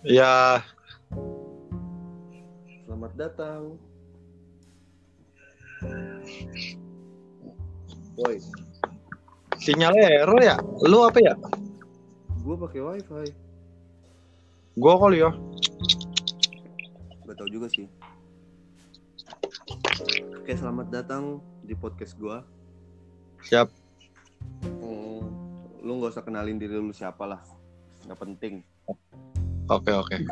Ya, Selamat datang. Boy, sinyalnya error ya? Lu apa ya? gue pakai wifi. Gua kali ya. Gak tau juga sih. Oke, selamat datang di podcast gua. Siap. Hmm, lu nggak usah kenalin diri lu siapa lah. Gak penting. Oke, oke.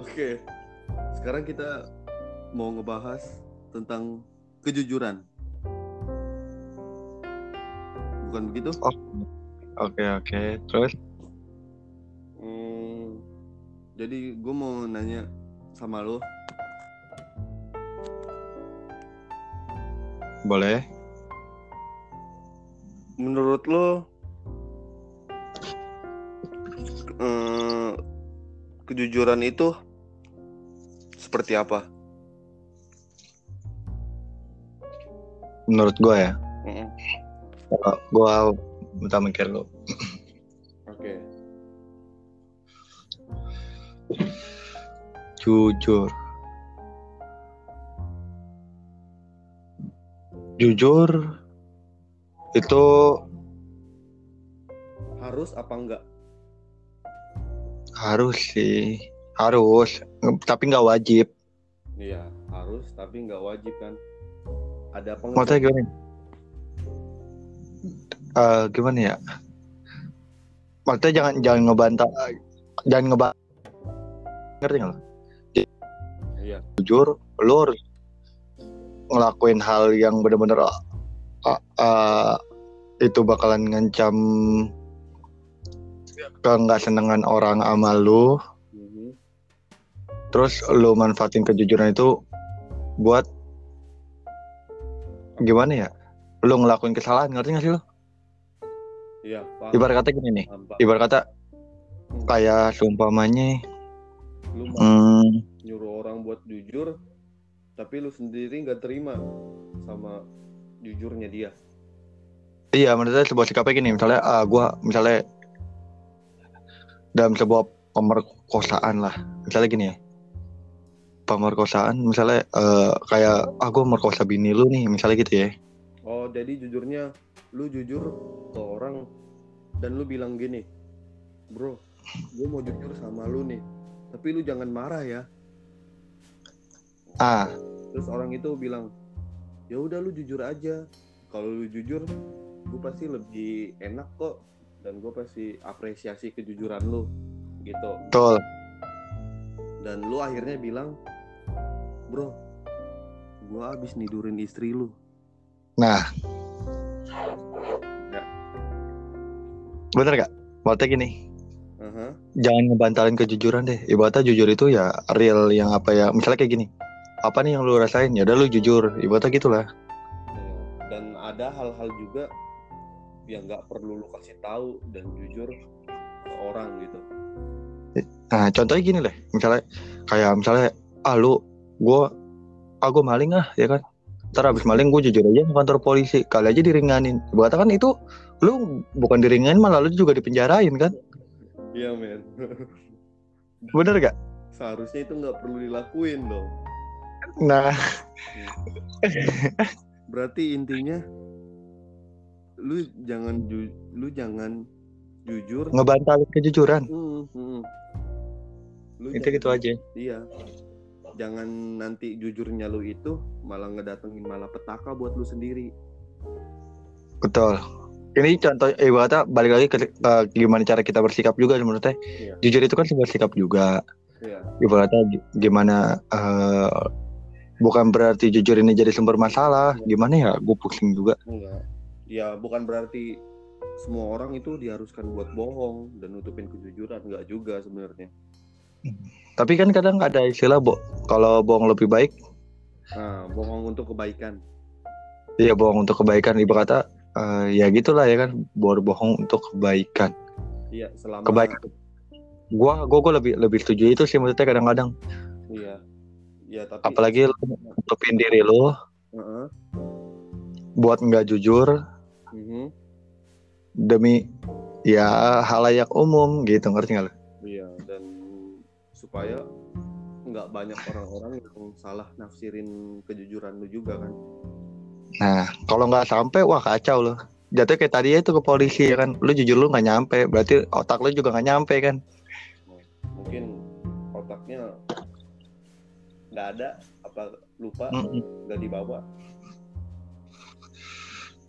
Oke, sekarang kita mau ngebahas tentang kejujuran. Bukan begitu? Oke, oke. Terus Hmm, jadi gue mau nanya sama lo, boleh? menurut lo eh, kejujuran itu seperti apa? Menurut gua ya. Mm-mm. Kalau Gua minta mikir lu. Oke, Jujur. Jujur itu harus apa enggak? Harus sih. Harus, tapi nggak wajib. Iya, harus tapi nggak wajib kan? Ada? Maksudnya gimana? Eh, gimana ya? Maksudnya jangan jangan ngebantah, jangan ngebantah. Ngerti nggak? lo? Iya, Jujur, harus ngelakuin hal yang bener-bener uh, uh, itu bakalan ngancam ke nggak senengan orang sama lu. Mhm. Terus lu manfaatin kejujuran itu buat gimana ya? Lu ngelakuin kesalahan, ngerti gak sih lu? iya. Ibarat kata gini nih, paham, ibarat kata kayak seumpamanya Lu mau hmm, nyuruh orang buat jujur, tapi lu sendiri nggak terima sama jujurnya dia. iya menurut saya sebuah sikapnya gini misalnya ah gua misalnya dalam sebuah pemerkosaan lah. Misalnya gini ya. Pemerkosaan misalnya eh, kayak ah merkosa bini lu nih misalnya gitu ya. Oh, jadi jujurnya lu jujur ke orang dan lu bilang gini, bro, gue mau jujur sama lu nih, tapi lu jangan marah ya. ah. Terus orang itu bilang, ya udah lu jujur aja. Kalau lu jujur, gue pasti lebih enak kok dan gue pasti apresiasi kejujuran lu gitu. betul Dan lu akhirnya bilang, bro, gue abis nidurin istri lu. nah Ya. bener gak maksudnya gini Aha. jangan ngebantalin kejujuran deh ibaratnya jujur itu ya real yang apa ya misalnya kayak gini apa nih yang lu rasain ya udah lu jujur ibaratnya gitulah. Dan ada hal-hal juga yang nggak perlu lu kasih tahu dan jujur ke orang gitu. nah contohnya gini deh misalnya kayak misalnya ah lu gua ah maling ah ya kan ntar abis maling gue jujur aja ke kantor polisi kali aja diringanin ibaratnya kan itu lu bukan diringanin malah lu juga dipenjarain kan Iya men. bener gak Seharusnya itu nggak perlu dilakuin dong. nah Berarti intinya lu jangan ju lu jangan jujur. ngebantalin kejujuran Hmm, hmm. Lu itu jangan- gitu aja Iya. Jangan nanti jujurnya lu itu malah ngedatengin malah petaka buat lu sendiri. betul ini contoh eh, ibaratnya balik lagi ke ke gimana cara kita bersikap juga menurutnya Iya. jujur itu kan sebuah sikap juga Iya. ibaratnya gi- gimana eh, bukan berarti jujur ini jadi sumber masalah gimana ya gue pusing juga Enggak. Ya bukan berarti semua orang itu diharuskan buat bohong dan nutupin kejujuran enggak juga sebenarnya. tapi kan kadang ada istilah bo kalau bohong lebih baik Nah, bohong untuk kebaikan. ya bohong untuk kebaikan ibaratnya eh, ya gitulah ya kan berbohong untuk kebaikan Iya, selama kebaikan gua gua, gua lebih lebih setuju itu sih maksudnya kadang-kadang Iya. Ya, tapi apalagi lu nutupin diri lu Heeh. buat nggak jujur. Demi ya halayak umum gitu ngerti nggak lo? Iya, dan supaya nggak banyak orang-orang yang salah nafsirin kejujuran lu juga kan. Nah kalau nggak sampai wah kacau loh. Jatuh kayak tadi itu ke polisi ya kan, lu jujur lu nggak nyampe, berarti otak lu juga nggak nyampe kan? Mungkin otaknya nggak ada, apa lupa, nggak dibawa.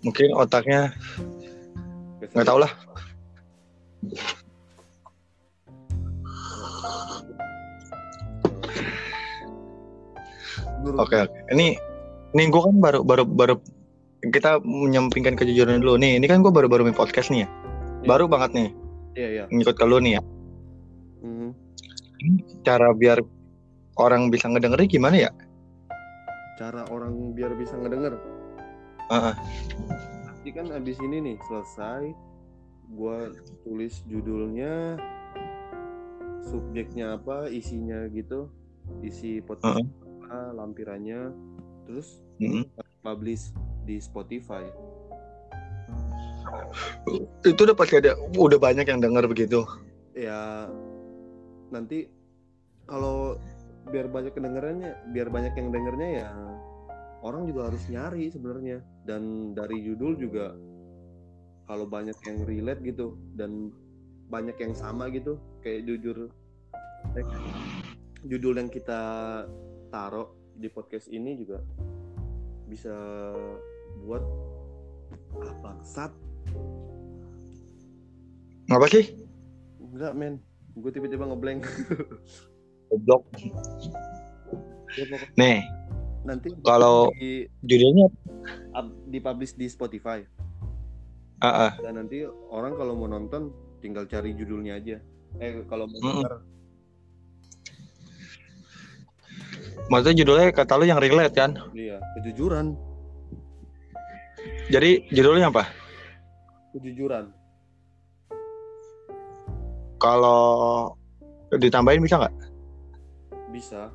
Mungkin otaknya nggak tahu lah. Oke oke. Ini ini gue kan baru baru baru kita menyampingkan kejujuran dulu nih. Ini kan gue baru baru main podcast nih ya. Iya. Baru banget nih Iya iya. ngikut ke lu nih ya. Mhm. Cara biar orang bisa ngedengerin gimana ya? Cara orang biar bisa ngedenger. Heeh. Nanti kan abis ini nih selesai, gua tulis judulnya, subjeknya apa, isinya gitu, isi podcast apa, lampirannya, terus Mhm. publish di Spotify. Itu udah pasti ada udah banyak yang denger begitu. Ya nanti kalau biar banyak kedengarannya, biar banyak yang dengernya ya orang juga harus nyari sebenarnya dan dari judul juga kalau banyak yang relate gitu dan banyak yang sama gitu kayak jujur eh, judul yang kita taruh di podcast ini juga bisa buat apa sat Ngapa sih? enggak men gue tiba-tiba ngeblank Goblok. Nih, nanti Kalau- di, judulnya up- dipublish di Spotify ah ah. dan nanti orang kalau mau nonton tinggal cari judulnya aja eh kalau mau denger Maksudnya judulnya kata lu yang relate kan? iya kejujuran Jadi judulnya apa? kejujuran Kalau ditambahin bisa nggak? bisa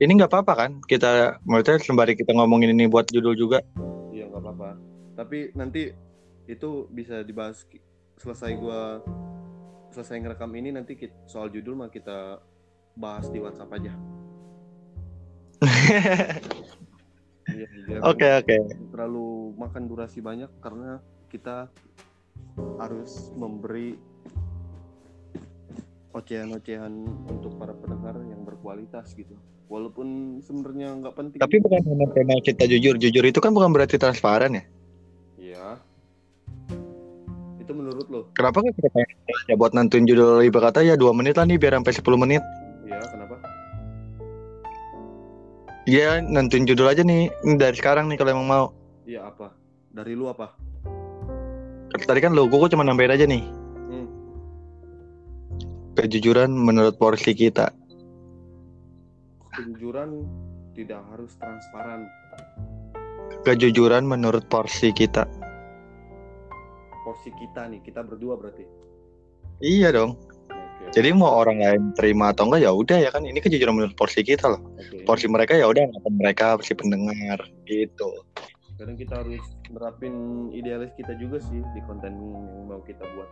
Ini nggak apa-apa kan? Kita maksudnya sembari kita ngomongin ini buat judul juga. iya nggak apa-apa tapi nanti itu bisa dibahas selesai gua selesai ngerekam ini nanti kit- soal judul mah kita bahas di WhatsApp aja Iya, biar Oke oke. terlalu makan durasi banyak karena kita harus memberi ocehan-ocehan untuk para pendengar yang berkualitas gitu. Walaupun sebenarnya nggak penting. Tapi bukan tema kita jujur. Jujur itu kan bukan berarti transparan ya. Iya. Itu menurut lo? Kenapa nggak kita ya buat nentuin judul ibarat kata ya dua menit lah nih biar sampai 10 menit. Iya, kenapa? Iya nentuin judul aja nih dari sekarang nih kalau emang mau. Iya apa? Dari lu apa? Tadi kan logo gue cuma nambahin aja nih. Kejujuran menurut porsi kita. Kejujuran tidak harus transparan. Kejujuran menurut porsi kita. Porsi kita nih, kita berdua berarti. Iya dong. Oke. Jadi mau orang lain terima atau enggak ya udah ya kan ini kejujuran menurut porsi kita loh. Oke. Porsi mereka ya udah apa mereka porsi pendengar gitu. Kadang kita harus nerapin idealis kita juga sih di konten yang mau kita buat.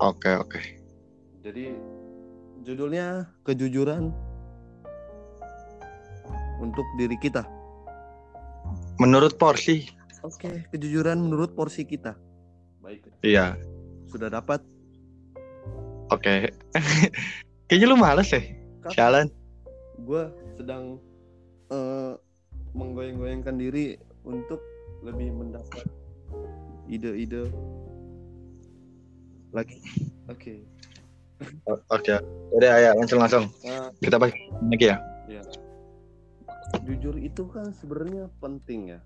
Oke oke. Jadi judulnya kejujuran untuk diri kita. Menurut porsi. Oke, kejujuran menurut porsi kita. Baik, Iya. sudah dapat. Oke. Kayaknya lu males ya. Jalan. Gue sedang eh, menggoyang-goyangkan diri untuk lebih mendapat ide-ide lagi. Oke. O- Oke. Udah ya langsung langsung. Nah, Kita bahas lagi ya. jujur itu kan sebenarnya penting ya.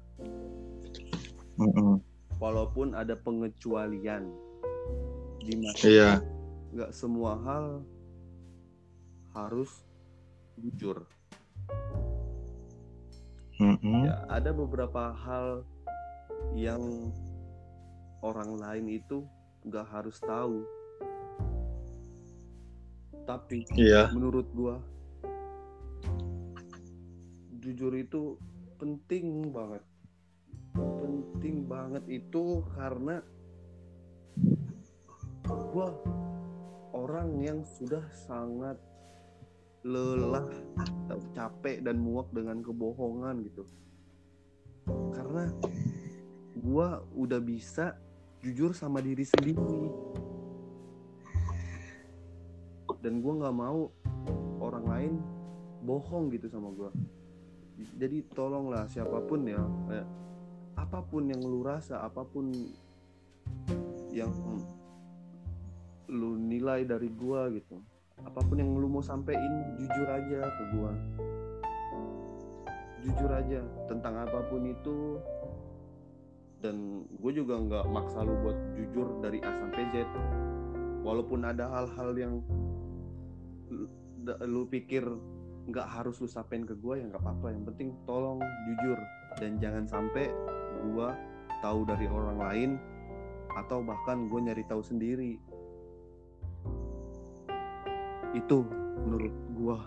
Mm-mm. Walaupun ada pengecualian di mana Iya. nggak semua hal harus jujur. Mm-mm. Ya, ada beberapa hal yang orang lain itu nggak harus tahu. Tapi Iya. menurut gua jujur itu penting banget. Penting banget itu karena gue orang yang sudah sangat lelah atau capek dan muak dengan kebohongan gitu karena gue udah bisa jujur sama diri sendiri dan gue nggak mau orang lain bohong gitu sama gue jadi tolonglah siapa pun ya kayak apa pun yang lu rasa apa pun yang lu nilai dari gua gitu. Apa pun yang lu mau sampein jujur aja ke gua. Jujur aja tentang apa pun itu. Dan gue juga nggak maksa lu buat jujur dari A sampai Z. Walaupun ada hal-hal yang lu, pikir nggak harus lu sampein ke gue ya nggak apa-apa. Yang penting tolong jujur. Dan jangan sampai gue tahu dari orang lain atau bahkan gue nyari tahu sendiri. Itu menurut gue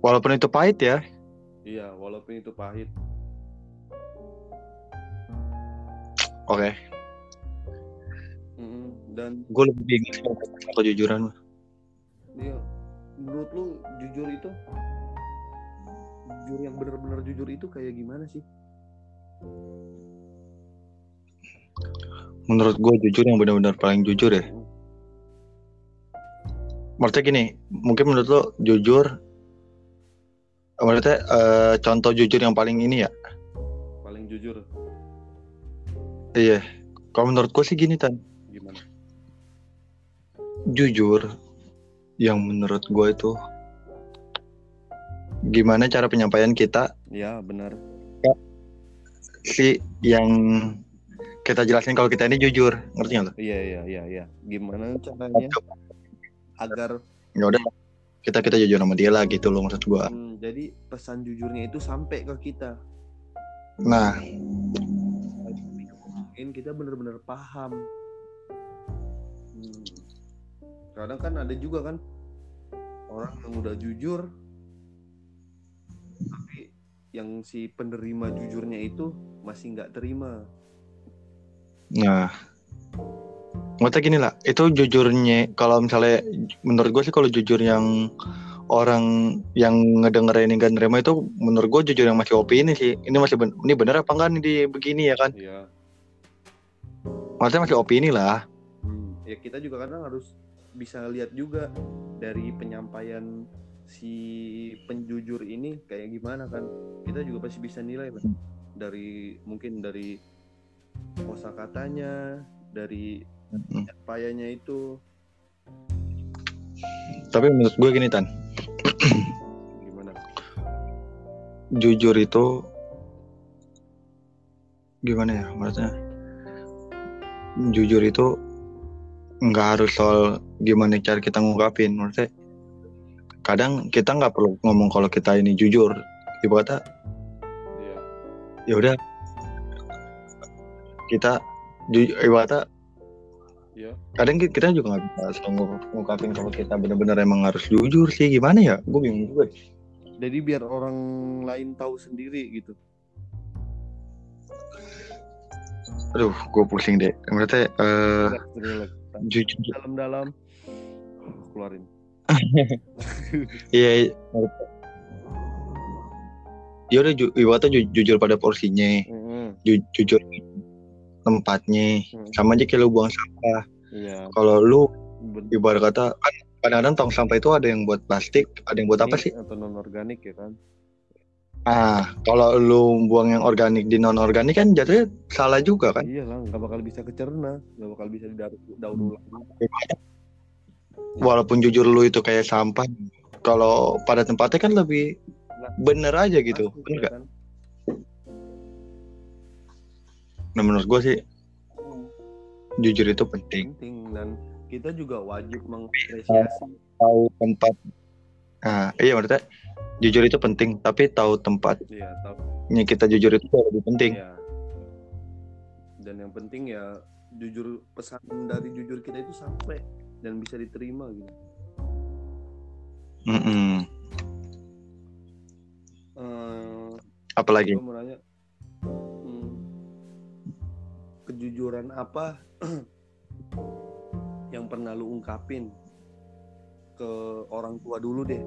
Walaupun itu pahit ya. iya walaupun itu pahit. Oke. Mm, dan Gue lebih bingung sama kejujuran. mah. dia menurut lu jujur itu jujur yang benar-benar jujur itu kayak gimana sih Menurut gue jujur yang benar-benar paling jujur ya. Maksudnya gini, mungkin menurut lo jujur, maksudnya eh, contoh jujur yang paling ini ya. paling jujur Iya. Kalau menurut gue sih gini tan, jujur yang menurut gue itu gimana cara penyampaian kita? Ya benar. Sih yang kita jelasin kalau kita ini jujur, ngerti nggak lo? iya iya iya iya. Gimana caranya agar Ya udah, kita kita jujur sama dia lah gitu loh maksud gue. hmm, jadi pesan jujurnya itu sampai ke kita. Nah, mungkin kita benar-benar paham. Hmm. Kadang kan ada juga kan orang yang udah jujur tapi yang si penerima jujurnya itu masih nggak terima Nah, maksudnya gini lah, itu jujurnya kalau misalnya menurut gue sih kalau jujur yang orang yang ngedengerin nggak nerima itu menurut gue jujur yang masih opini sih. Ini masih ben- ini bener apa enggak nih di begini ya kan? Iya. Maksudnya masih opini lah. Hmm. Ya kita juga kadang harus bisa lihat juga dari penyampaian si penjujur ini kayak gimana kan. Kita juga pasti bisa nilai Bang. dari mungkin dari kosakatanya, dari Mm-mm. penyampaiannya itu Tapi menurut gue gini tan, gimana? jujur itu gimana ya maksudnya? Jujur itu nggak harus soal gimana cara kita ngungkapin, maksudnya kadang kita nggak perlu ngomong kalau kita ini jujur, ibu kata Iya. ya udah kita ju- ibaratnya Iya. kadang ki- kita juga nggak bisa ngu- ngungkapin kalau kita benar-benar emang harus jujur sih gimana ya gue bingung juga Jadi biar orang lain tahu sendiri gitu. aduh gue pusing deh eh Relax, relax. Jujur Dalam-dalam keluarin. iya iya. ya udah ju- ibaratnya ju- jujur pada porsinya Mm-mm. ju- jujur tempatnya Hmm. sama aja kayak lu buang sampah Iya. kalau lu ibarat kata kan kadang-kadang tong sampah itu ada yang buat plastik ada yang buat apa sih Atau non organik ya kan? Ah, kalau lu buang yang organik di non organik kan jatuhnya salah juga kan? Iya lah, nggak bakal bisa kecerna, nggak bakal bisa didaur daur ulang. Walaupun jujur lu itu kayak sampah, kalau pada tempatnya kan lebih Nah. bener aja gitu, Pasti, bener ya gak? kan? Nah menurut gue sih Hmm, jujur itu penting. Penting dan kita juga wajib mengapresiasi. Tahu tempat. Nah iya maksudnya jujur itu penting, tapi tahu tempatnya Iya, tahu. kita jujur itu lebih penting. Iya. Dan yang penting ya jujur pesan dari jujur kita itu sampai dan bisa diterima gitu. Mm-mm. Eh, Apalagi? gue mau nanya, hmm, kejujuran apa yang pernah lu ungkapin ke orang tua dulu deh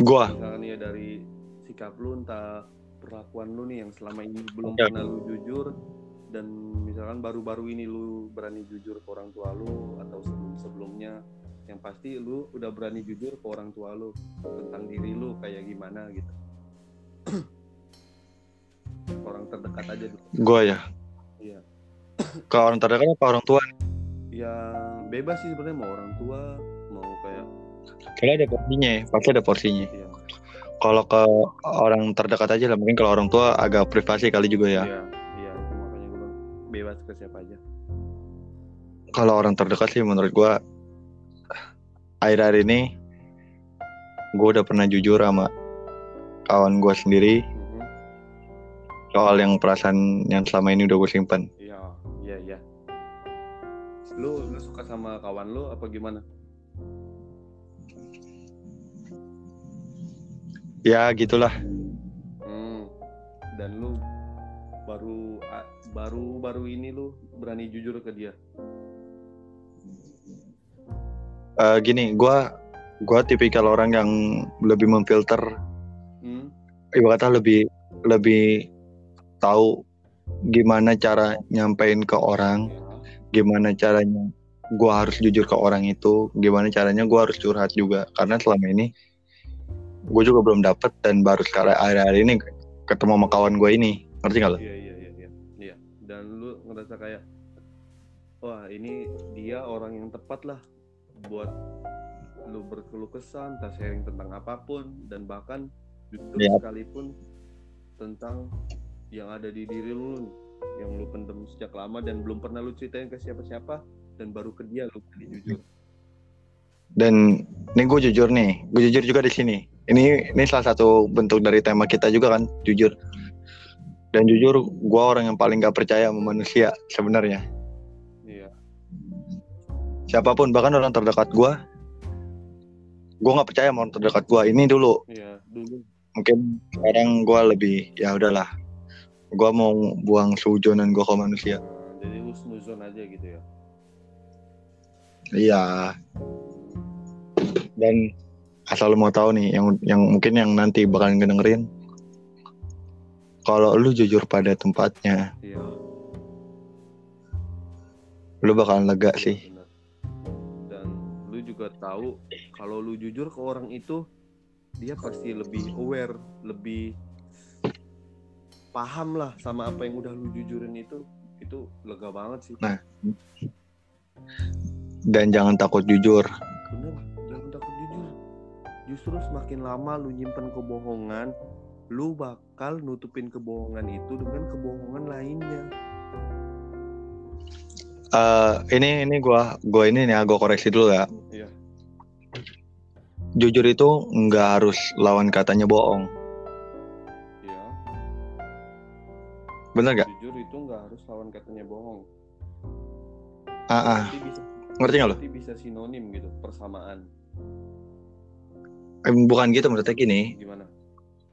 Gua misalkan ya dari sikap lu entah perlakuan lu nih yang selama ini belum Ya. pernah lu jujur dan misalkan baru-baru ini lu berani jujur ke orang tua lu atau sebelum sebelumnya yang pasti lu udah berani jujur ke orang tua lu tentang diri lu kayak gimana gitu orang terdekat aja dulu. gua ya. Iya. Ke orang terdekat apa orang tua? Ya bebas sih sebenarnya mau orang tua mau kayak Kalau ada porsinya, ya, pasti ada porsinya. ya Kalau ke orang terdekat aja lah, mungkin kalau orang tua agak privasi kali juga ya. iya iya makanya gue bebas ke siapa aja Kalau orang terdekat sih menurut gua akhir-akhir ini gua udah pernah jujur sama kawan gua sendiri Mhm. soal yang perasaan yang selama ini udah gue simpan. Lu lu suka sama kawan lu apa gimana? Ya gitulah. Hmm. Dan lu baru baru baru ini lu berani jujur ke dia. Eh, gini, gua gua tipikal orang yang lebih memfilter, Hmm. ibaratnya lebih lebih tahu gimana cara nyampein ke orang. Gimana caranya gua harus jujur ke orang itu, gimana caranya gua harus curhat juga. Karena selama ini gue juga belum dapet dan baru sekarang akhir-akhir ini ketemu sama kawan gue ini, ngerti gak lo? Iya, iya, iya, iya. Iya. Dan lu ngerasa kayak wah, ini dia orang yang tepat lah buat lu berkeluh kesah, entah sharing tentang apa pun dan bahkan jujur Iya. sekalipun tentang yang ada di diri lu nih, yang lu pendem sejak lama dan belum pernah lu ceritain ke siapa-siapa dan baru ke dia lu berani jujur. Dan ini gue jujur nih, gue jujur juga di sini. Ini ini salah satu bentuk dari tema kita juga kan, jujur. Dan jujur, gue orang yang paling gak percaya sama manusia sebenarnya. Iya. Siapa pun, bahkan orang terdekat gue, gue nggak percaya sama orang terdekat gue. Ini dulu, Iya, dulu. mungkin sekarang gue lebih ya udahlah. Gue mau buang sujonan gue ke manusia. Jadi lu snuzon aja gitu ya. Iya. Dan asal lu mau tahu nih, yang yang mungkin yang nanti bakalan ngedengerin, kalau lu jujur pada tempatnya, Iya. lu bakalan lega Iya, sih. Dan lu juga tahu kalau lu jujur ke orang itu dia pasti lebih aware, lebih paham lah sama apa yang udah lu jujurin itu. Itu lega banget sih. Nah. Dan jangan takut jujur. Bener, jangan takut jujur. Justru semakin lama lu nyimpen kebohongan, lu bakal nutupin kebohongan itu dengan kebohongan lainnya. Eh ini ini gua gua ini nih gua koreksi dulu ya. Iya. Jujur itu nggak harus lawan katanya bohong. Bener gak? Jujur itu nggak harus lawan katanya bohong. Ah, ah. Bisa ngerti nggak lo? bisa sinonim gitu, persamaan. Eh, bukan gitu menurutnya gini. Gimana?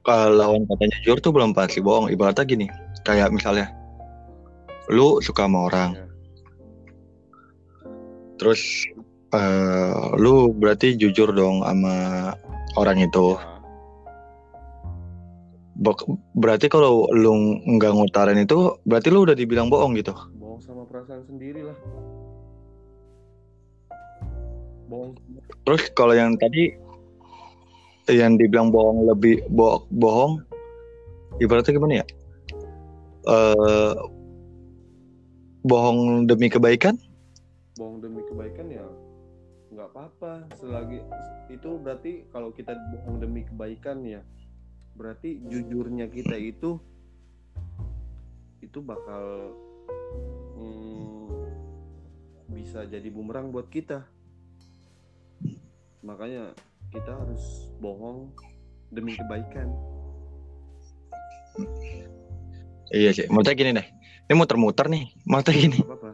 Kalau lawan katanya jujur tuh belum pasti bohong. Ibaratnya gini, kayak misalnya, lu suka sama orang, Ya. terus eh lu berarti jujur dong sama orang itu. Ya. Berarti kalau lu nggak ngutarin itu, berarti lu udah dibilang bohong gitu. bohong sama perasaan sendiri lah bohong Terus kalau yang tadi yang dibilang bohong lebih bo- bohong, ibaratnya gimana ya? Eh bohong demi kebaikan? bohong demi kebaikan ya nggak apa-apa selagi itu berarti kalau kita bohong demi kebaikan ya berarti jujurnya kita itu itu bakal hmm, bisa jadi bumerang buat kita makanya kita harus bohong demi kebaikan Iya sih. Maksudnya gini deh. Ini muter-muter nih. Maksudnya gini. Apa-apa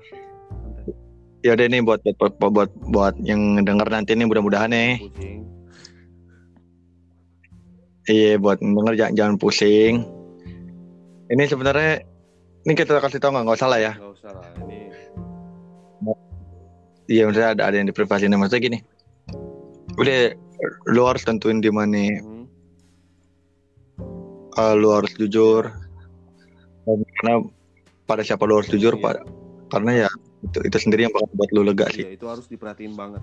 santai Ya udah nih buat buat buat buat, buat yang denger nanti nih mudah-mudahan nih. pusing Iya buat denger jangan, jangan pusing. Ini sebenarnya ini kita kasih tahu nggak nggak salah ya. nggak usah lah ini Iya maksudnya ada ada yang diprivasi maksudnya gini. Udah lu harus tentuin di mana hmm, eh, lu harus jujur. Karena pada siapa lu harus jujur Iya. pada karena ya itu itu sendiri yang bakal buat lu lega sih. iya itu harus diperhatiin banget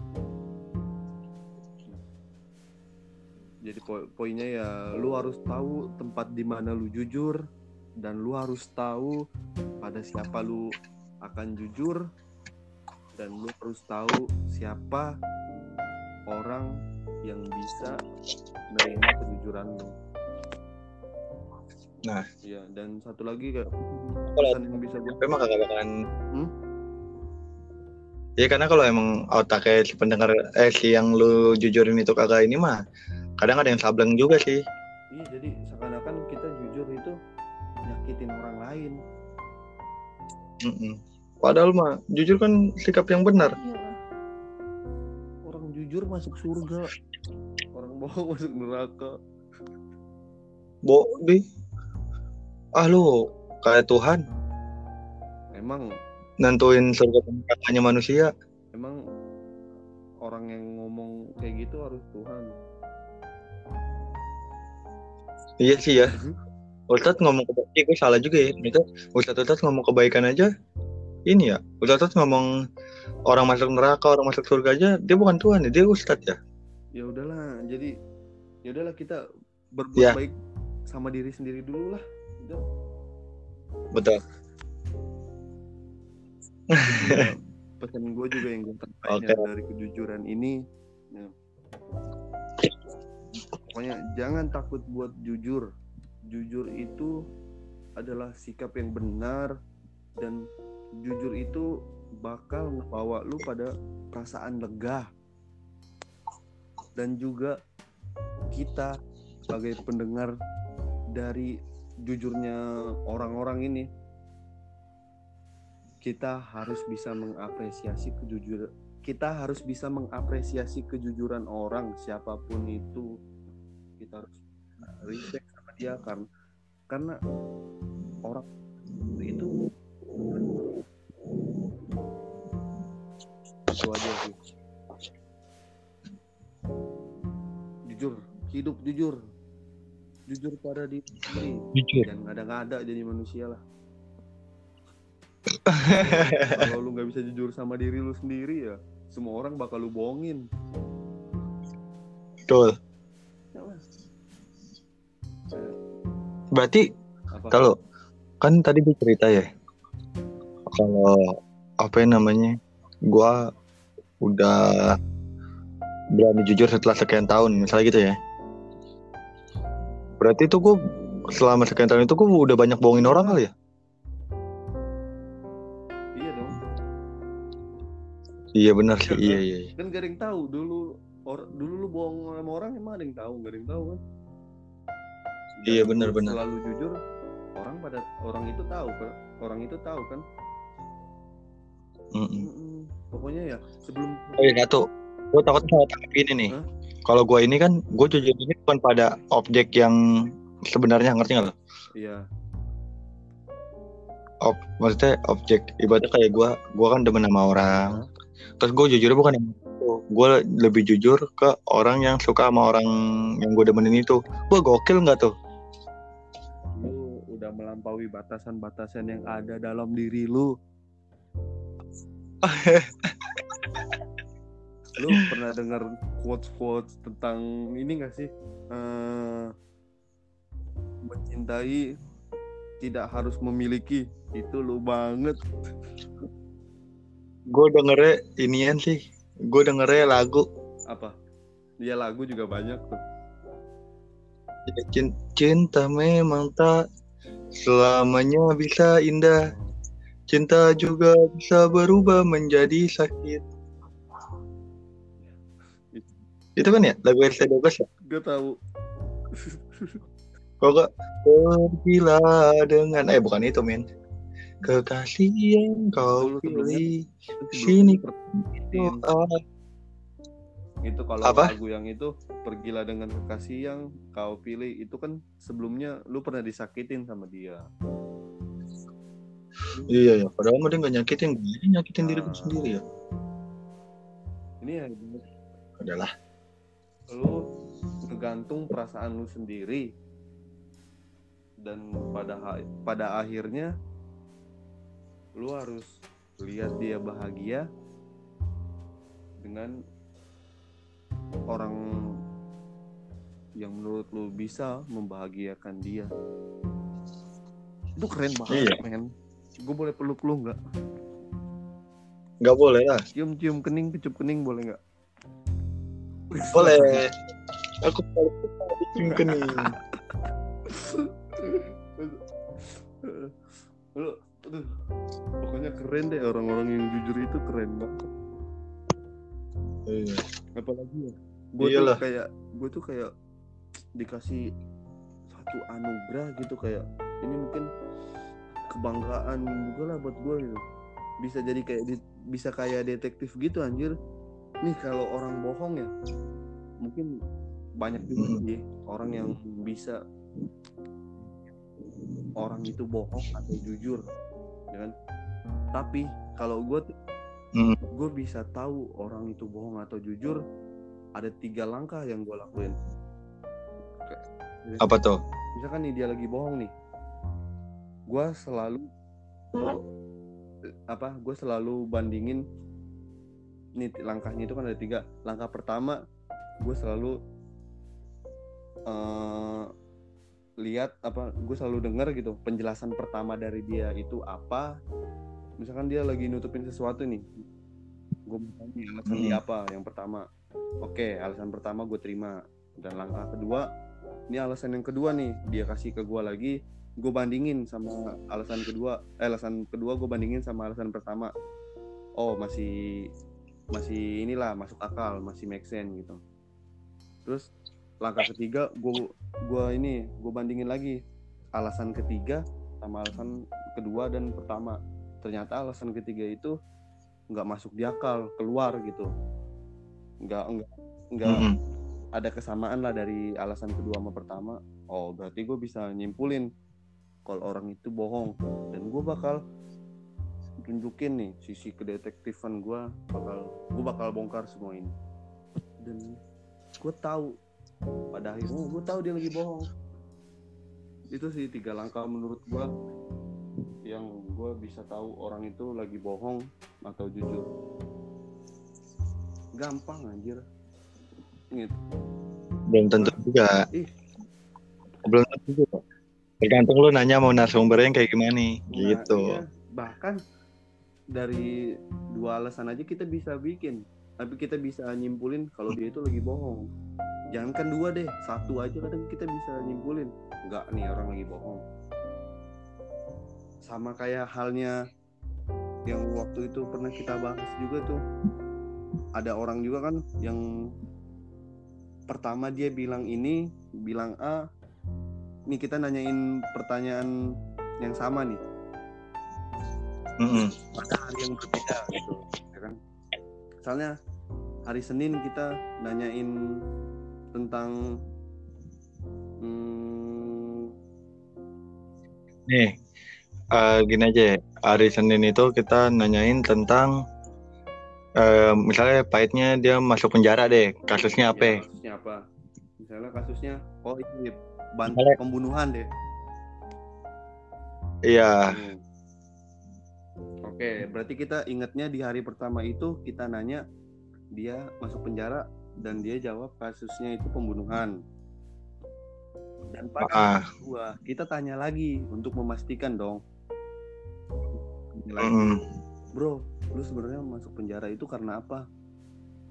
jadi po- poinnya ya lu harus tahu tempat di mana lu jujur dan lu harus tahu pada siapa lu akan jujur dan lu harus tahu siapa orang yang bisa menerima kejujuran lu. Nah. Iya, dan satu lagi kayak pesan yang bisa gue emang kagak bakalan Hmm? Ya karena kalau emang otaknya si pendengar eh si yang lu jujurin itu kagak ini mah kadang ada yang sableng juga sih. Iya, jadi seakan-akan kita jujur itu nyakitin orang lain. Mm-mm. Padahal mah jujur kan sikap yang benar. Iya. Orang jujur masuk surga. Orang bohong masuk neraka. Bo di ah lu kayak Tuhan Emang nentuin surga nerakanya manusia. emang orang yang ngomong kayak gitu harus Tuhan. Iya sih ya. Ustadz ngomong kebaikan, gue salah juga ya. Itu Ustadz Ustadz ngomong kebaikan aja. Ini ya, Ustadz Ustadz ngomong orang masuk neraka, orang masuk surga aja, dia bukan Tuhan ya, dia Ustadz ya. Ya udahlah, jadi ya udahlah kita berbuat Ya. baik sama diri sendiri dulu lah. Udah. Betul. Ya, pesan gue juga yang gue Oke. dari kejujuran ini ya. Pokoknya jangan takut buat jujur. Jujur itu adalah sikap yang benar dan jujur itu bakal ngebawa lu pada perasaan lega. Dan juga kita sebagai pendengar dari jujurnya orang-orang ini kita harus bisa mengapresiasi kejujuran kita harus bisa mengapresiasi kejujuran orang siapa pun itu kita harus respect sama dia karena karena orang itu itu aja sih. Jujur hidup jujur. Jujur pada diri Jujur. dan ngada-ngada jadi manusia lah. Kalau lu nggak bisa jujur sama diri lu sendiri ya semua orang bakal lu bohongin. Betul. Berarti apa? kalau kan tadi gue cerita ya kalau apa yang namanya gua udah berani jujur setelah sekian tahun misalnya gitu ya. Berarti itu gue selama sekian tahun itu gue udah banyak bohongin orang kali ya? Iya dong. Iya benar sih. Iya, iya kan? iya iya. kan gak ada yang tahu dulu or, dulu lu bohong sama orang emang ada yang tahu? Gak ada yang tahu kan Iya, benar-benar. selalu jujur orang pada orang itu tahu kan orang itu tahu kan? Mm-mm. Mm-mm. pokoknya ya sebelum oh iya satu. Gue takut tangkap ini nih. Hah? kalau gue ini kan gue jujur ini bukan pada objek yang sebenarnya ngerti nggak lo iya. Ob, maksudnya objek ibaratnya kayak gue gue kan demen sama orang. Terus gue jujur bukan yang gue lebih jujur ke orang yang suka sama orang yang gue demenin itu. Gue gokil nggak tuh melampaui batasan-batasan yang ada dalam diri lu. lu pernah dengar quotes-quotes tentang ini gak sih? Eh, mencintai tidak harus memiliki. Itu lu banget. gue dengernya inian sih gue dengernya lagu Apa? Dia lagu juga banyak tuh. Cin- cinta memang tak selamanya bisa indah. Cinta juga bisa berubah menjadi sakit. Itu kan ya lagu RC12 ya? Gak tahu. Pokok pergilah dengan eh bukan itu men. Kekasih yang kau pilih. Sini. ah, itu kalau Apa? lagu yang itu pergilah dengan kekasih yang kau pilih itu kan sebelumnya lu pernah disakitin sama dia Iya ya. Padahal mah dia nggak nyakitin gue, dia nyakitin diri gue sendiri ya. ini ya Adalah. lu ngegantung perasaan lu sendiri dan pada pada akhirnya lu harus lihat dia bahagia dengan orang yang menurut lu bisa membahagiakan dia itu keren banget Iya. men gue boleh peluk lu nggak Nggak boleh lah. cium cium kening kecup kening boleh nggak Boleh. Aku. Lu, aduh, pokoknya keren deh orang-orang yang jujur itu keren banget. Iya. Apalagi ya, gue tuh Iyalah. kayak gue tuh kayak dikasih satu anugerah gitu kayak ini mungkin kebanggaan juga lah buat gue gitu. Bisa jadi kayak di- bisa kayak detektif gitu anjir. Nih kalau orang bohong ya, mungkin banyak juga Mm. sih orang yang bisa orang itu bohong atau jujur ya kan tapi kalau gue Mm. gue bisa tahu orang itu bohong atau jujur ada tiga langkah yang gue lakuin Apa tuh? misalkan nih dia lagi bohong nih gue selalu apa gue selalu bandingin nih langkahnya itu kan ada tiga langkah pertama gue selalu eh, lihat apa gue selalu dengar gitu penjelasan pertama dari dia itu apa misalkan dia lagi nutupin sesuatu nih gue bertanya alasan dia apa? Yang pertama oke alasan pertama gue terima. Dan langkah kedua ini alasan yang kedua nih dia kasih ke gue lagi gue bandingin sama alasan kedua eh alasan kedua gue bandingin sama alasan pertama. Oh masih masih inilah masuk akal masih make sense gitu. Terus langkah ketiga gue gue ini gue bandingin lagi. Alasan ketiga sama alasan kedua dan pertama ternyata alasan ketiga itu nggak masuk di akal keluar gitu. Nggak nggak nggak Mm-mm. ada kesamaan lah dari alasan kedua sama pertama. Oh berarti gue bisa nyimpulin kalau orang itu bohong. Dan gue bakal tunjukin nih sisi kedetektifan gue bakal gue bakal bongkar semua ini. Dan gue tahu pada akhirnya gue tahu dia lagi bohong. Itu sih tiga langkah menurut gue yang gue bisa tahu orang itu lagi bohong atau jujur gampang anjir gitu Belum tentu juga. Ih. Belum tentu juga. Tergantung lu nanya mau narasumbernya kayak gimana nih. Nah, gitu. iya. Bahkan dari dua alasan aja kita bisa bikin, tapi kita bisa nyimpulin kalau dia itu lagi bohong. Jangankan dua deh, satu aja kadang kita bisa nyimpulin. Enggak nih orang lagi bohong. Sama kayak halnya yang waktu itu pernah kita bahas juga tuh. Ada orang juga kan yang pertama dia bilang ini, bilang A. Nih kita nanyain pertanyaan yang sama nih pada hari yang berbeda gitu ya kan misalnya hari Senin kita nanyain tentang hmm, Nih, eh, gini aja. ya. Hari Senin itu kita nanyain tentang eh, misalnya pahitnya dia masuk penjara deh. Kasusnya apa? ya, kasusnya apa misalnya kasusnya oh ini ban- Misalnya- pembunuhan deh Iya. Hmm. Oke, berarti kita ingatnya di hari pertama itu kita nanya dia masuk penjara dan dia jawab kasusnya itu pembunuhan. Dan pada Ah. kedua kita tanya lagi untuk memastikan dong. Lagi, Mm-mm. Bro, lu sebenarnya masuk penjara itu karena apa?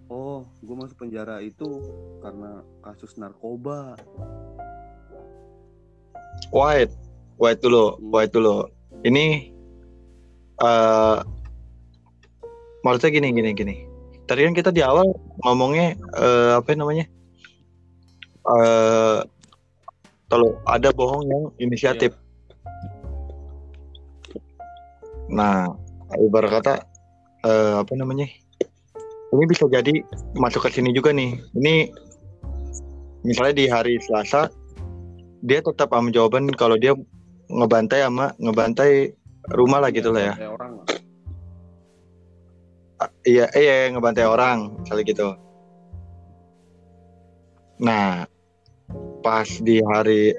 Oh, gue masuk penjara itu karena kasus narkoba. White, white dulu, Hmm. white dulu. Ini eh maksudnya gini gini gini. Tadi kan kita di awal ngomongnya eh, apa namanya? Eh kalau ada bohong yang inisiatif. Nah, ibarat kata eh, apa namanya? ini bisa jadi masuk ke sini juga nih. Ini misalnya di hari Selasa dia tetap sama jawaban kalau dia ngebantai sama ngebantai rumah lah gitu lah ya. Orang lah. Iya, iya ngebantai orang misalnya gitu. Nah, pas di hari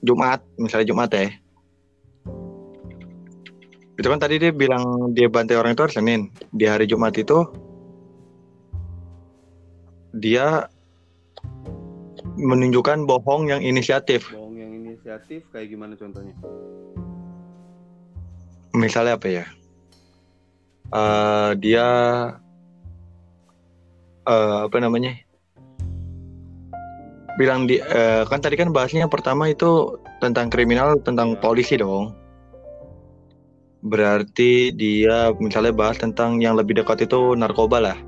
Jumat, misalnya Jumat ya. Itu kan tadi dia bilang dia bantai orang itu hari Senin. Di hari Jumat itu dia menunjukkan bohong yang inisiatif. Bohong yang inisiatif kayak gimana contohnya? Misalnya apa ya? Eh, dia eh, apa namanya? Bilang di eh, kan tadi kan bahasnya yang pertama itu tentang kriminal tentang Ya. polisi dong. Berarti dia misalnya bahas tentang yang lebih dekat itu narkoba lah.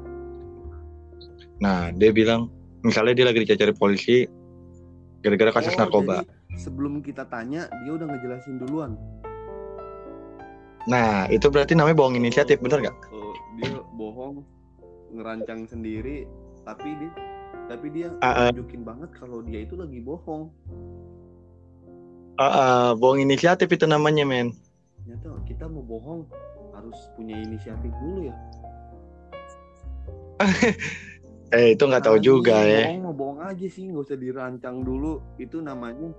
Nah, dia bilang misalnya dia lagi dicari polisi gara-gara kasus Oh, narkoba. jadi sebelum kita tanya, dia udah ngejelasin duluan. Nah, itu berarti namanya bohong inisiatif, bener nggak? Oh, dia bohong, ngerancang sendiri, tapi dia tapi dia ah. nunjukin banget kalau dia itu lagi bohong. Ah, ah, bohong inisiatif itu namanya, men. Ternyata kita mau bohong harus punya inisiatif dulu ya. Eh, itu nggak tahu Nah, juga ya. Bohong mau bohong aja sih, nggak usah dirancang dulu. Itu namanya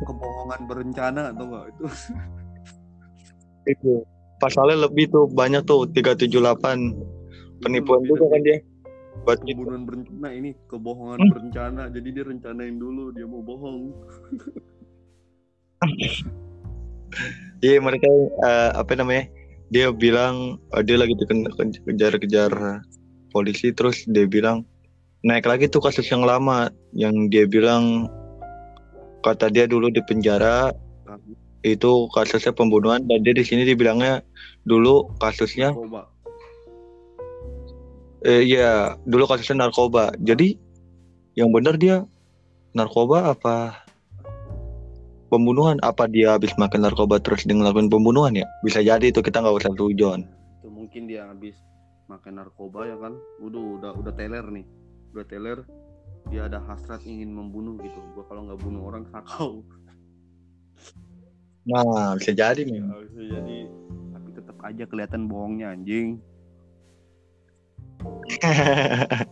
kebohongan berencana atau enggak itu Itu. Pasalnya lebih tuh banyak tuh 378 penipuan Itu juga kan dia. Buat gitu. pembunuhan berencana ini kebohongan Hmm. berencana jadi dia rencanain dulu dia mau bohong Iya, mereka eh, apa namanya? Dia bilang eh, dia lagi diken- kejar-kejar polisi terus dia bilang naik lagi tuh kasus yang lama yang dia bilang kata dia dulu di penjara itu kasusnya pembunuhan dan dia di sini dibilangnya dulu kasusnya coba eh, iya dulu kasusnya narkoba jadi yang benar dia narkoba apa pembunuhan apa dia habis makan narkoba terus dia ngelakuin pembunuhan ya? Bisa jadi itu kita nggak usah tujon itu mungkin dia habis makan narkoba ya kan? Udah udah udah teler nih. Udah teler dia ada hasrat ingin membunuh gitu. Gua kalau nggak bunuh orang sakau. Nah bisa jadi nih Ya, bisa jadi. Tapi tetap aja kelihatan bohongnya anjing.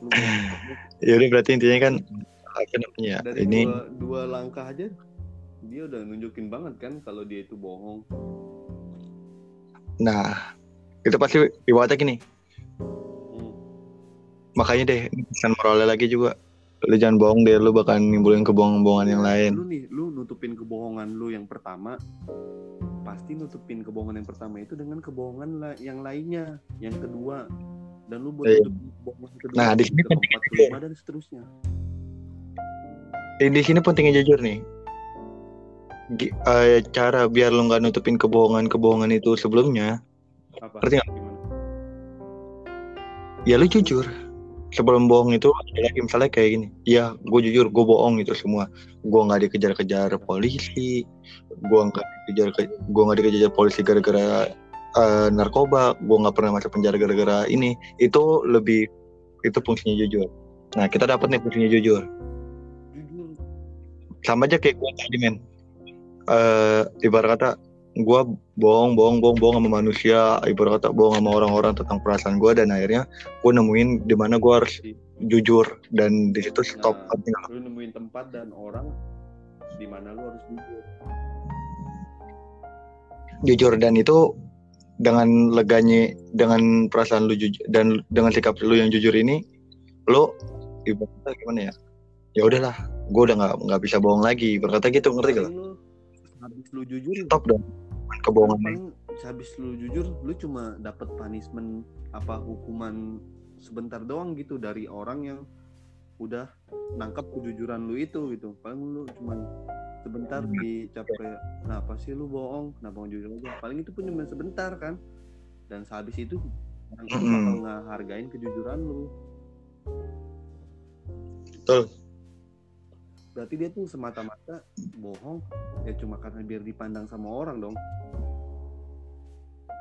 Lu mau- ya udah berarti intinya kan apa namanya dari ini dua, dua langkah aja dia udah nunjukin banget kan kalau dia itu bohong. Nah itu pasti ibaratnya gini. Hmm. makanya deh pesan moralnya lagi juga. Lu jangan bohong deh lu bakal nimbulin kebohongan-kebohongan yang lain. Lu nih lu nutupin kebohongan lu yang pertama pasti nutupin kebohongan yang pertama itu dengan kebohongan la- yang lainnya yang kedua. Dan lu buat Iya. nutupin kebohongan kedua Nah, di sini penting dan seterusnya. Eh, di sini pentingnya jujur nih Eh, cara biar lu nggak nutupin kebohongan-kebohongan itu sebelumnya. Apa? Ngerti gimana? Ya lu jujur. Sebelum bohong itu misalnya kayak gini. Ya gue jujur gue bohong itu semua. Gue nggak dikejar-kejar polisi. Gue nggak dikejar gue nggak dikejar polisi gara-gara eh, narkoba. Gue nggak pernah masuk penjara gara-gara ini. Itu lebih itu fungsinya jujur. Nah kita dapat nih fungsinya jujur. Jujur. Sama aja kayak gue tadi men eh ibarat kata gue bohong bohong bohong bohong sama manusia. Ibarat kata bohong sama orang-orang tentang perasaan gue dan akhirnya gue nemuin di mana gue harus jujur. Dan di situ stop Nah. Nggak? lu nemuin tempat dan orang di mana lu harus jujur. Jujur dan itu dengan leganya dengan perasaan lu jujur dan dengan sikap lu yang jujur ini lu ibaratnya gimana ya? Ya udahlah gue udah nggak nggak bisa bohong lagi. Berkata gitu ngerti gak lu habis lu jujur stop dong. Kebohongan paling habis lu jujur lu cuma dapat punishment apa hukuman sebentar doang gitu dari orang yang udah nangkap kejujuran lu itu gitu. Paling lu cuma sebentar Hmm. dicap kayak kenapa sih lu bohong? Kenapa mau jujur aja? Paling itu pun cuma sebentar kan. Dan sehabis itu orang bakal ngehargain kejujuran lu. Betul. Berarti dia tuh semata-mata bohong ya cuma karena biar dipandang sama orang dong.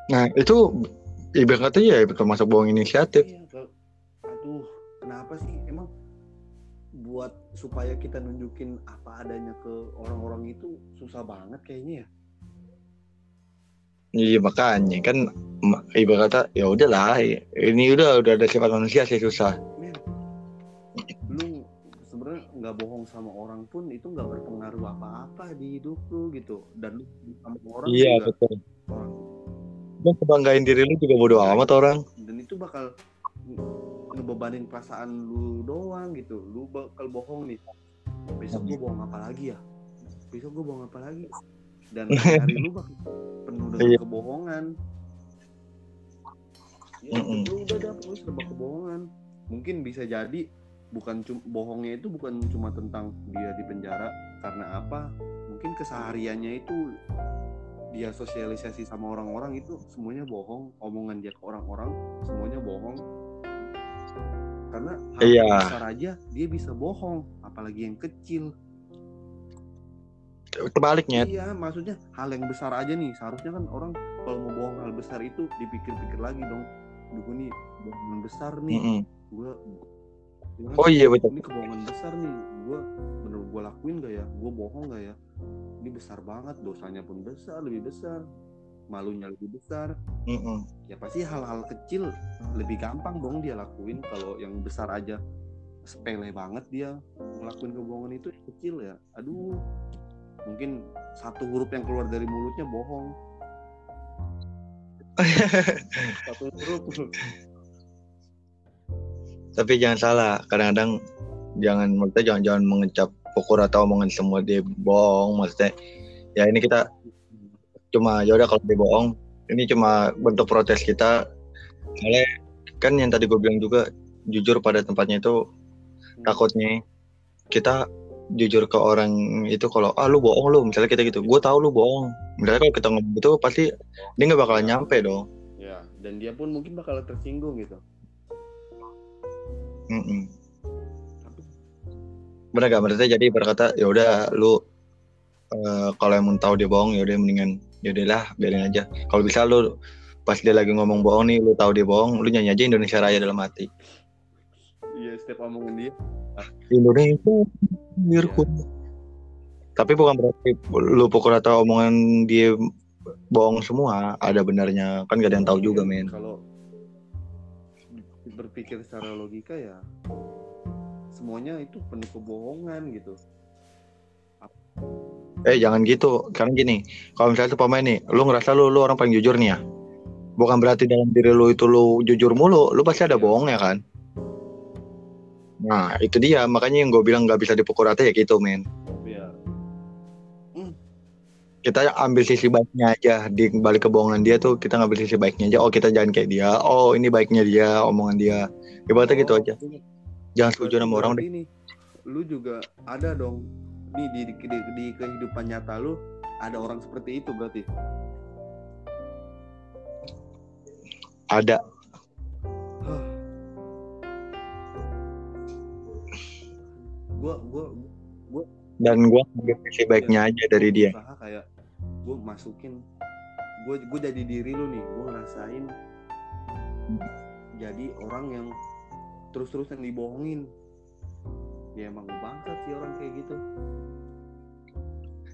Nah itu ibarat kata ya termasuk bohong inisiatif. Iya, kalau- aduh, kenapa sih? Emang buat supaya kita nunjukin apa adanya ke orang-orang itu susah banget kayaknya ya. iya makanya kan ma- ibarat kata ya udahlah ini udah udah ada sifat manusia sih susah nggak bohong sama orang pun itu nggak berpengaruh apa-apa di hidup lu gitu. Dan lu sama orang iya juga. betul. Orang. Lu kebanggain diri lu juga bodo amat orang. Dan itu bakal nge- ngebebanin perasaan lu doang gitu. Lu bakal bohong nih. Besok gue bohong apa lagi ya? Besok gue bohong apa lagi? Dan hari lu bakal penuh dengan Iya. kebohongan. Ya, Mm-mm. lu udah dapet lu serba kebohongan. Mungkin bisa jadi bukan cuma bohongnya itu bukan cuma tentang dia di penjara karena apa? Mungkin kesehariannya itu dia sosialisasi sama orang-orang itu semuanya bohong omongan dia ke orang-orang semuanya bohong. Karena hal Iya. besar aja dia bisa bohong apalagi yang kecil. Tebaliknya iya maksudnya hal yang besar aja nih. Seharusnya kan orang kalau mau bohong hal besar itu dipikir-pikir lagi dong. Gue nih bohongan besar nih. Mm-mm. gue oh iya betul. ini kebohongan besar nih. Gue bener gue lakuin gak ya? Gue bohong gak ya? Ini besar banget dosanya pun besar lebih besar. Malunya lebih besar. Mm-mm. ya pasti hal-hal kecil lebih gampang dong dia lakuin. Kalau yang besar aja sepele banget dia ngelakuin kebohongan itu kecil ya. Aduh mungkin satu huruf yang keluar dari mulutnya bohong. Satu huruf tapi jangan salah kadang-kadang jangan maksudnya jangan jangan mengecap pukul atau omongan semua dia bohong maksudnya ya ini kita cuma ya udah kalau dia bohong ini cuma bentuk protes kita. Soalnya kan yang tadi gue bilang juga jujur pada tempatnya itu takutnya kita jujur ke orang itu kalau ah lu bohong lu misalnya kita gitu. Gue tahu lu bohong. Misalnya kalau kita ngomong gitu pasti dia nggak bakalan nyampe dong. Ya dan dia pun mungkin bakal tersinggung gitu Mm-mm. tapi bener gak maksudnya jadi berkata ya udah lu eh, kalau emang tahu dia bohong ya udah mendingan ya udahlah biarin aja. Kalau bisa lu pas dia lagi ngomong bohong nih lu tahu dia bohong lu nyanyi aja Indonesia Raya dalam hati. Iya setiap omongan dia. Indonesia mirku tapi bukan berarti lu pukul atau omongan dia bohong semua ada benarnya. Kan gak ada yang tahu juga men. kalau berpikir secara logika ya semuanya itu penuh kebohongan gitu. Eh jangan gitu. Karena gini kalau misalnya tuh pemain nih lu ngerasa lu lu orang paling jujur nih ya? Bukan berarti dalam diri lu itu lu jujur mulu lu pasti ada Iya. bohongnya kan? Nah itu dia. Makanya yang gue bilang nggak bisa dipukul rata ya gitu men kita ambil sisi baiknya aja di balik kebohongan dia tuh kita ngambil sisi baiknya aja. Oh kita jangan kayak dia. Oh ini baiknya dia omongan dia. Ibaratnya gitu Oh, aja. Ini jangan setuju sama orang nih lu juga ada dong. Nih di, di, di, di kehidupan nyata lu ada orang seperti itu berarti. Ada. Gua gua dan gue ngambil sisi baiknya aja dari gua dia kayak gue masukin gue gue jadi diri lu nih gue ngerasain jadi orang yang terus-terusan dibohongin. Ya emang bangsat sih orang kayak gitu.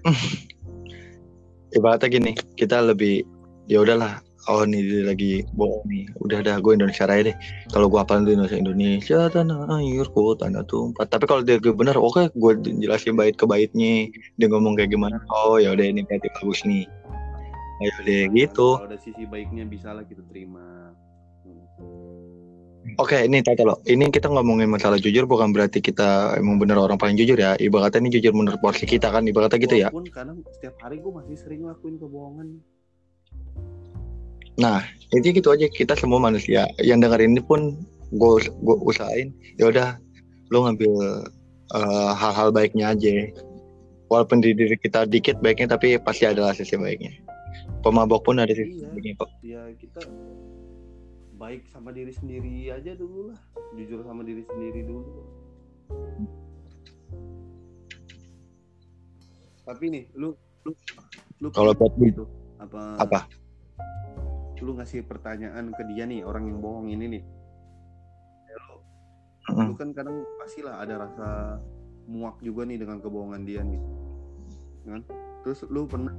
Ibaratnya gini kita lebih ya udahlah oh nih dia lagi bohong nih. Udah dah gue Indonesia Raya deh. Kalau gue hafalin tuh Indonesia Indonesia tanah airku tanah tumpah. Tapi kalau dia bener oke gue jelasin bait ke baitnya. Dia ngomong kayak gimana? Oh ya udah ini berarti bagus nih. Ya udah gitu. kalau ada sisi baiknya bisa lah kita terima. Oke ini tata lo. Ini kita ngomongin masalah jujur bukan berarti kita emang bener orang paling jujur ya. Ibaratnya ini jujur menurut porsi kita kan ibaratnya gitu ya. Walaupun kadang setiap hari gue masih sering lakuin kebohongan Jadi gitu aja kita semua manusia yang dengerin ini pun gue gue usahain ya udah lu ngambil eh, hal-hal baiknya aja. Walaupun di diri kita dikit baiknya tapi pasti adalah sisi baiknya. Pemabok pun ada sisi Iya. baiknya kok. ya kita baik sama diri sendiri aja dulu lah. Jujur sama diri sendiri dulu. Tapi nih lu lu lu Kalau buat gitu apa apa lu ngasih pertanyaan ke dia nih orang yang bohong ini nih. Ya, lu, Mm. lu kan kadang pastilah ada rasa muak juga nih dengan kebohongan dia nih. Kan? Terus lu pernah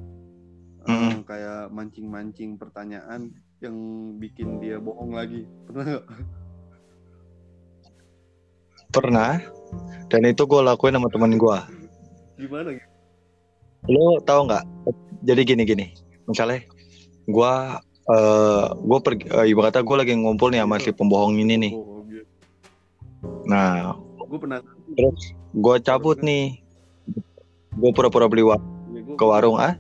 eh, Mm-mm. kayak mancing-mancing pertanyaan yang bikin dia bohong lagi. Pernah nggak? Pernah. Dan itu gue lakuin sama temen gue gimana lo tau nggak? Jadi gini gini misalnya gue eh gue pergi eh, ibaratnya gue lagi ngumpul nih sama si pembohong ini nih. Oh nah gue pernah terus gue cabut nih. Gue pura-pura beli wa- ya, gua ke warung, ah?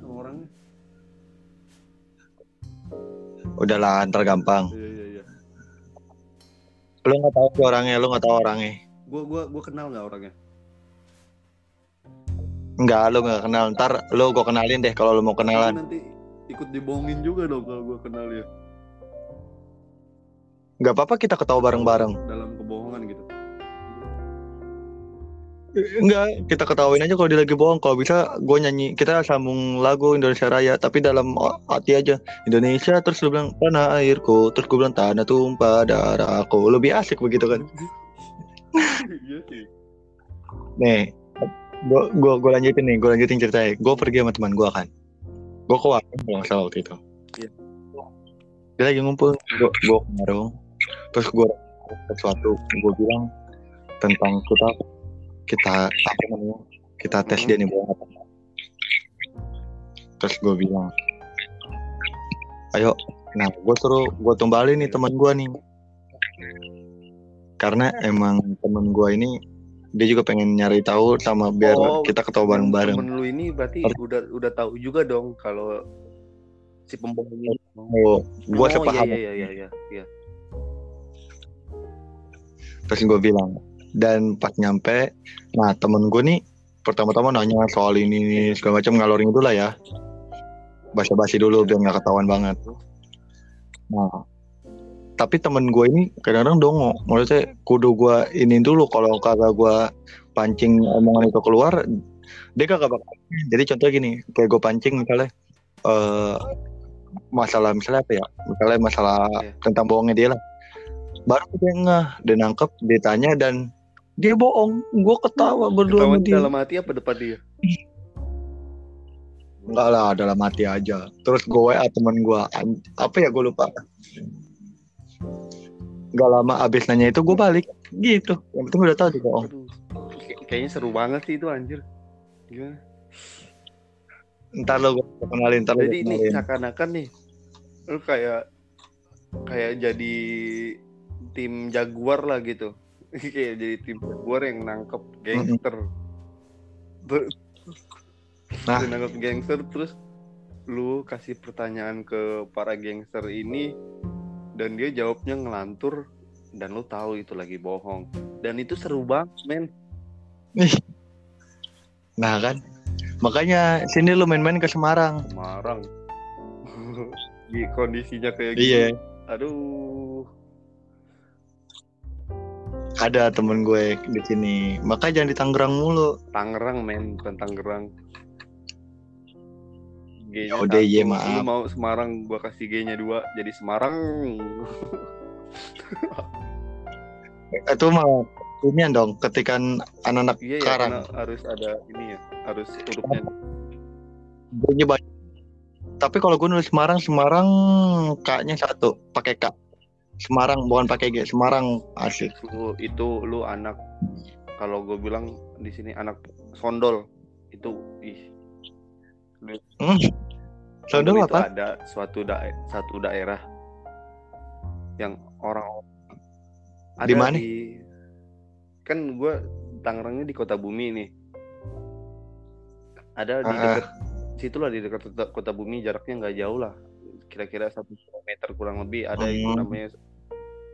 udahlah ntar gampang. Iya iya iya. Lo nggak tahu orangnya lo nggak tahu orangnya. Gue gua gua kenal nggak orangnya? Enggak, lo nggak kenal. Ntar lo gue kenalin deh kalau lo mau kenalan. nanti ikut dibohongin juga dong kalau gue kenal ya nggak apa-apa kita ketawa bareng-bareng dalam kebohongan gitu Enggak, kita ketawain aja kalau dia lagi bohong. Kalau bisa gue nyanyi, kita sambung lagu Indonesia Raya, tapi dalam hati aja. Indonesia, terus lu bilang tanah airku, terus gue bilang tanah tumpah darahku. Lebih asik begitu kan. iya sih Nih, gue gua lanjutin nih, gue lanjutin ceritanya. Gue pergi sama teman gue kan. Gue ke warung kalau nggak salah waktu itu. Iya. Dia lagi ngumpul, gue gue ke warung. Terus gue sesuatu, gue bilang tentang kita kita apa namanya kita tes dia nih bohong apa. Terus gue bilang, ayo, nah gue suruh gue tumbalin nih teman gue nih. Karena emang teman gue ini dia juga pengen nyari tahu sama biar Oh, kita ketawa bareng-bareng. temen lu ini berarti Harus- udah udah tahu juga dong kalau si pembohong ini Oh, gue oh, sepaham. iya iya iya iya iya Terus gue bilang, dan pas nyampe, nah temen gue nih pertama-tama nanya soal ini segala macam ngalorin dulu lah ya. Basa-basi dulu biar nggak ketahuan banget. Nah, tapi temen gue ini kadang-kadang dongo. Maksudnya kudu gue ini dulu kalau kagak gue pancing omongan itu keluar, dia kagak bakal. Jadi contohnya gini, kayak gue pancing misalnya eh masalah misalnya apa ya? Misalnya masalah Iya. tentang bohongnya dia lah. Baru dia ngeh, dia nangkep, dia tanya dan dia bohong. Gue ketawa berdua ketahuan dia. dalam hati apa depan dia Enggak lah, dalam hati aja. Terus gue WA temen gue, apa ya gue lupa. Gak lama abis nanya itu gue balik, gitu. Yang penting udah tahu. Aduh, kayak- kayaknya seru banget sih itu anjir. Gimana? Ntar lo gue kenalin, ntar jadi ini seakan-akan nih lu kayak kayak jadi tim jaguar lah gitu. Kayak jadi tim jaguar yang nangkep gangster. Ter- Nah. Nangkep gangster terus lu kasih pertanyaan ke para gangster ini dan dia jawabnya ngelantur dan lu tahu itu lagi bohong. Dan itu seru banget men. Nah kan, makanya sini lo main-main ke Semarang. Semarang. Di kondisinya kayak gitu. Iya, aduh. Ada temen gue di sini. Makanya jangan di Tangerang mulu. Tangerang men. Bukan Tangerang G-nya Ya udah, iya, maaf. Lu mau Semarang gua kasih G-nya dua jadi Semarang Itu mah ini dong, ketikan anak-anak iya ya Karang. karena harus ada ini ya harus hurufnya Gue banyak. Tapi kalau gue nulis Semarang, Semarang kaknya satu, pakai K. Semarang bukan pakai G, Semarang asik. lu itu lu anak kalau gue bilang di sini anak sondol itu ih Hmm. Dulu itu apa? ada suatu dae- satu daerah yang orang ada Di mana? kan gue Tangerangnya di kota bumi nih ada di ah. dekat situlah di dekat kota, kota bumi jaraknya nggak jauh lah kira-kira satu kilometer kurang lebih ada itu Hmm. namanya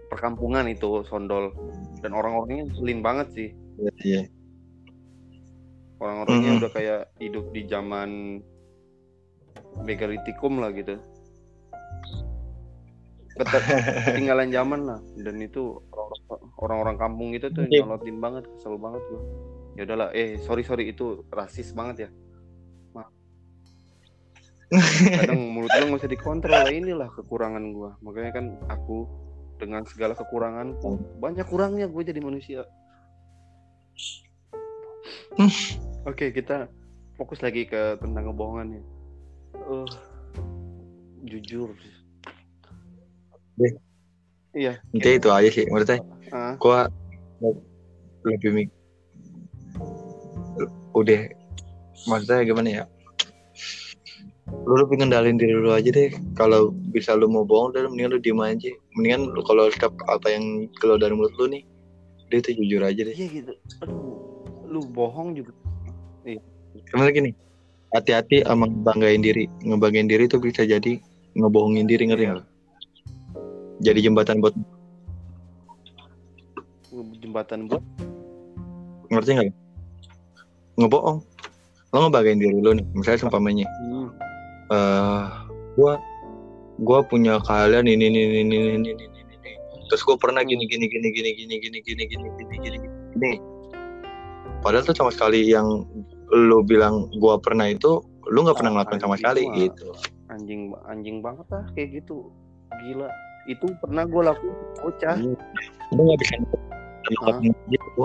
perkampungan itu Sondol dan orang-orangnya ngeselin banget sih Iya, Iya. orang-orangnya Mhm. udah kayak hidup di zaman megalitikum lah gitu. Ketinggalan zaman lah. Dan itu orang- orang-orang kampung itu tuh Oke. nyolotin banget kesel banget gua ya udahlah eh sorry sorry itu rasis banget ya. Kadang mulut gue nggak bisa dikontrol lah inilah kekurangan gue makanya kan aku dengan segala kekuranganku banyak kurangnya gue jadi manusia. Hmm. oke kita fokus lagi ke tentang kebohongan ya uh, jujur. Deh. iya Intinya itu aja sih menurutnya Ah, gua lebih mik udah. Maksudnya gimana ya? Lu lebih ngendalin diri lu aja deh. Kalau bisa lu mau bohong dan mendingan lu diem aja. Mendingan lu kalau setiap apa yang keluar dari mulut lu nih dia itu jujur aja deh. Iya gitu. Aduh lu bohong juga. Sebenarnya gini hati-hati sama ngebanggain diri ngebanggain diri itu bisa jadi ngebohongin diri ngerti Iya. nggak? jadi jembatan buat jembatan buat ngerti nggak ngebohong lo ngebanggain diri lu nih misalnya seumpamanya hmm. eh gua gua punya kalian ini ini ini ini ini ini ini, ini. terus gua pernah gini gini gini gini gini gini gini gini gini gini gini padahal tuh sama sekali yang lu bilang gua pernah itu lu nggak pernah Ah, ngelakuin sama sekali gitu. Anjing anjing banget lah kayak gitu. Gila. Itu pernah gue lakuin bocah. Lu nggak bisa ngelakuin gitu.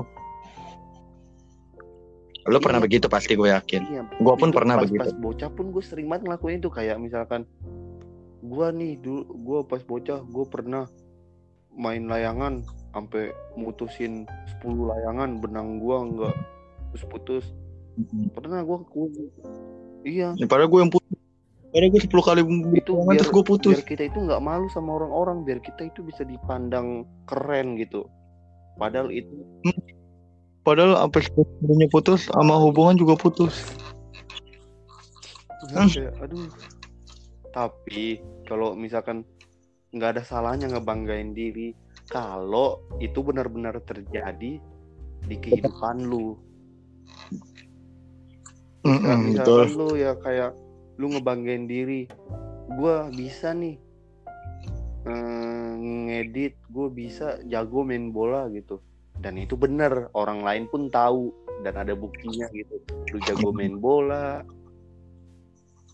Lu pernah Iya. begitu pasti gue yakin. Iya. Gua pun pernah pas, begitu. pas bocah pun gue sering banget ngelakuin itu kayak misalkan gua nih dulu gua pas bocah gue pernah main layangan sampai mutusin 10 layangan benang gua nggak putus-putus pernah gua, gua iya. Ya, padahal gue yang putus. Padahal gue 10 kali itu biar, terus gue putus. biar kita itu nggak malu sama orang-orang biar kita itu bisa dipandang keren gitu. Padahal itu padahal sampai sebelumnya putus sama hubungan juga putus. Hmm. kayak, aduh. Tapi kalau misalkan nggak ada salahnya ngebanggain diri kalau itu benar-benar terjadi di kehidupan lu Misalkan, betul. misalkan lu ya kayak lu ngebanggain diri gua bisa nih eh, ngedit gue bisa jago main bola gitu. Dan itu bener orang lain pun tahu dan ada buktinya gitu. Lu jago main bola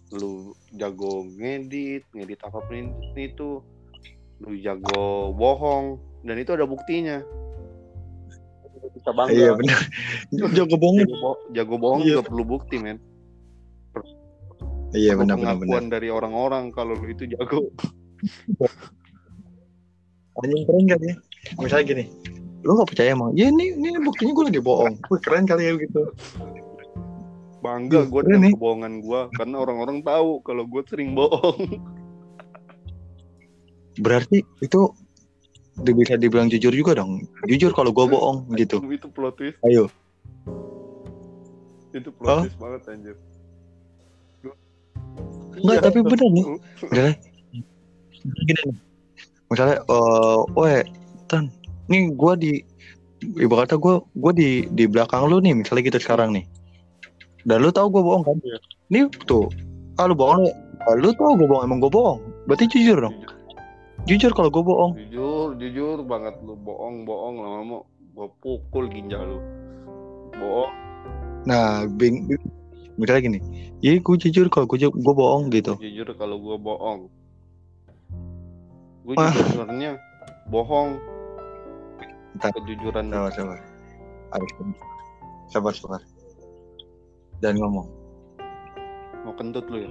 lu jago ngedit ngedit apa pun itu lu jago bohong dan itu ada buktinya bisa bangga iya benar jago bohong. Jago, bo- jago bohong Iya. juga perlu bukti men. Iya benar benar benar pengakuan dari orang-orang kalau lu itu jago. Anjing keren gak ya misalnya gini lu gak percaya emang ya ini ini buktinya gue lagi bohong. Wih, keren kali ya gitu. Bangga gue dengan nih. kebohongan gue karena orang-orang tahu kalau gue sering bohong. Berarti itu bisa dibilang jujur juga dong. Jujur kalau gue bohong gitu. itu plot twist. Ayo. Itu plot Hah? twist banget anjir. Enggak, Iya. tapi bener nih. misalnya gini. Nih misalnya eh weh tan nih gue di ibaratnya gue gue di di belakang lu nih misalnya gitu sekarang nih. Dan lu tahu gue bohong kan? Iya. nih tuh. Ah lu bohong lu ah, lu tahu gue bohong emang gue bohong. Berarti jujur dong. Jujur kalau gue bohong. Jujur jujur banget lu. Bohong bohong lama-lama gue pukul ginjal lu. Bohong. Nah bing, bing- misalnya gini iya gue jujur kalau gue gue bohong gitu. Jujur kalau gue bohong. Gue Ah. sebenarnya bohong. Bentar. kejujuran. Sabar sabar. Harus sabar sabar. Dan ngomong. Mau kentut lu ya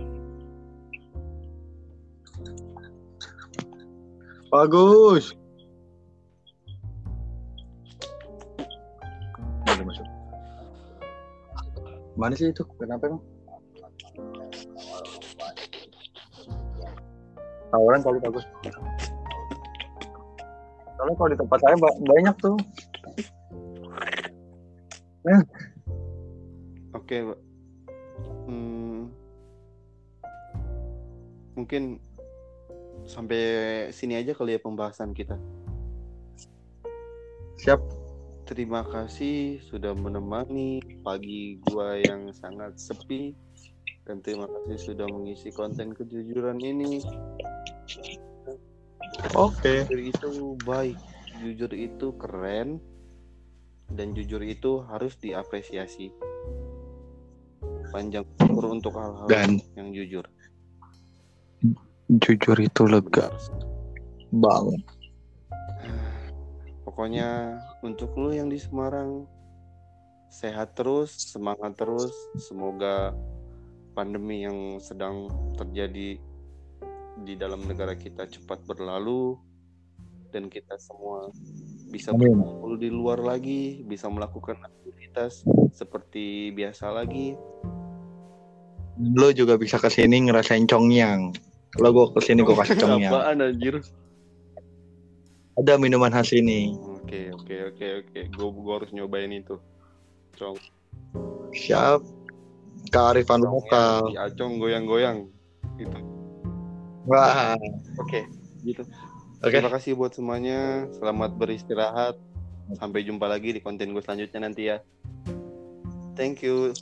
bagus masuk. Mana sih itu? Kenapa emang? Tawaran kali bagus. Soalnya kalau di tempat saya ba- banyak tuh. Oke, Pak. Hmm, mungkin sampai sini aja kali ya pembahasan kita. Siap. Terima kasih sudah menemani pagi gua yang sangat sepi dan terima kasih sudah mengisi konten kejujuran ini. Oke. Jujur itu baik, jujur itu keren dan jujur itu harus diapresiasi. Panjang umur untuk hal-hal Dan yang jujur. Jujur itu lega banget Pokoknya untuk lu yang di Semarang sehat terus, semangat terus. Semoga pandemi yang sedang terjadi di dalam negara kita cepat berlalu dan kita semua bisa berkumpul di luar lagi, bisa melakukan aktivitas seperti biasa lagi. lo juga bisa ke sini ngerasain congnyang lo gue ke sini gue kasih congnyang Apaan anjir? ada minuman khas ini Oke, oke, oke, oke. Gue gua harus nyobain itu. Cong. siap kearifan lokal di Acong goyang-goyang. Itu. wah Oke, gitu. oke Terima kasih buat semuanya. Selamat beristirahat. Sampai jumpa lagi di konten gue selanjutnya nanti ya. Thank you.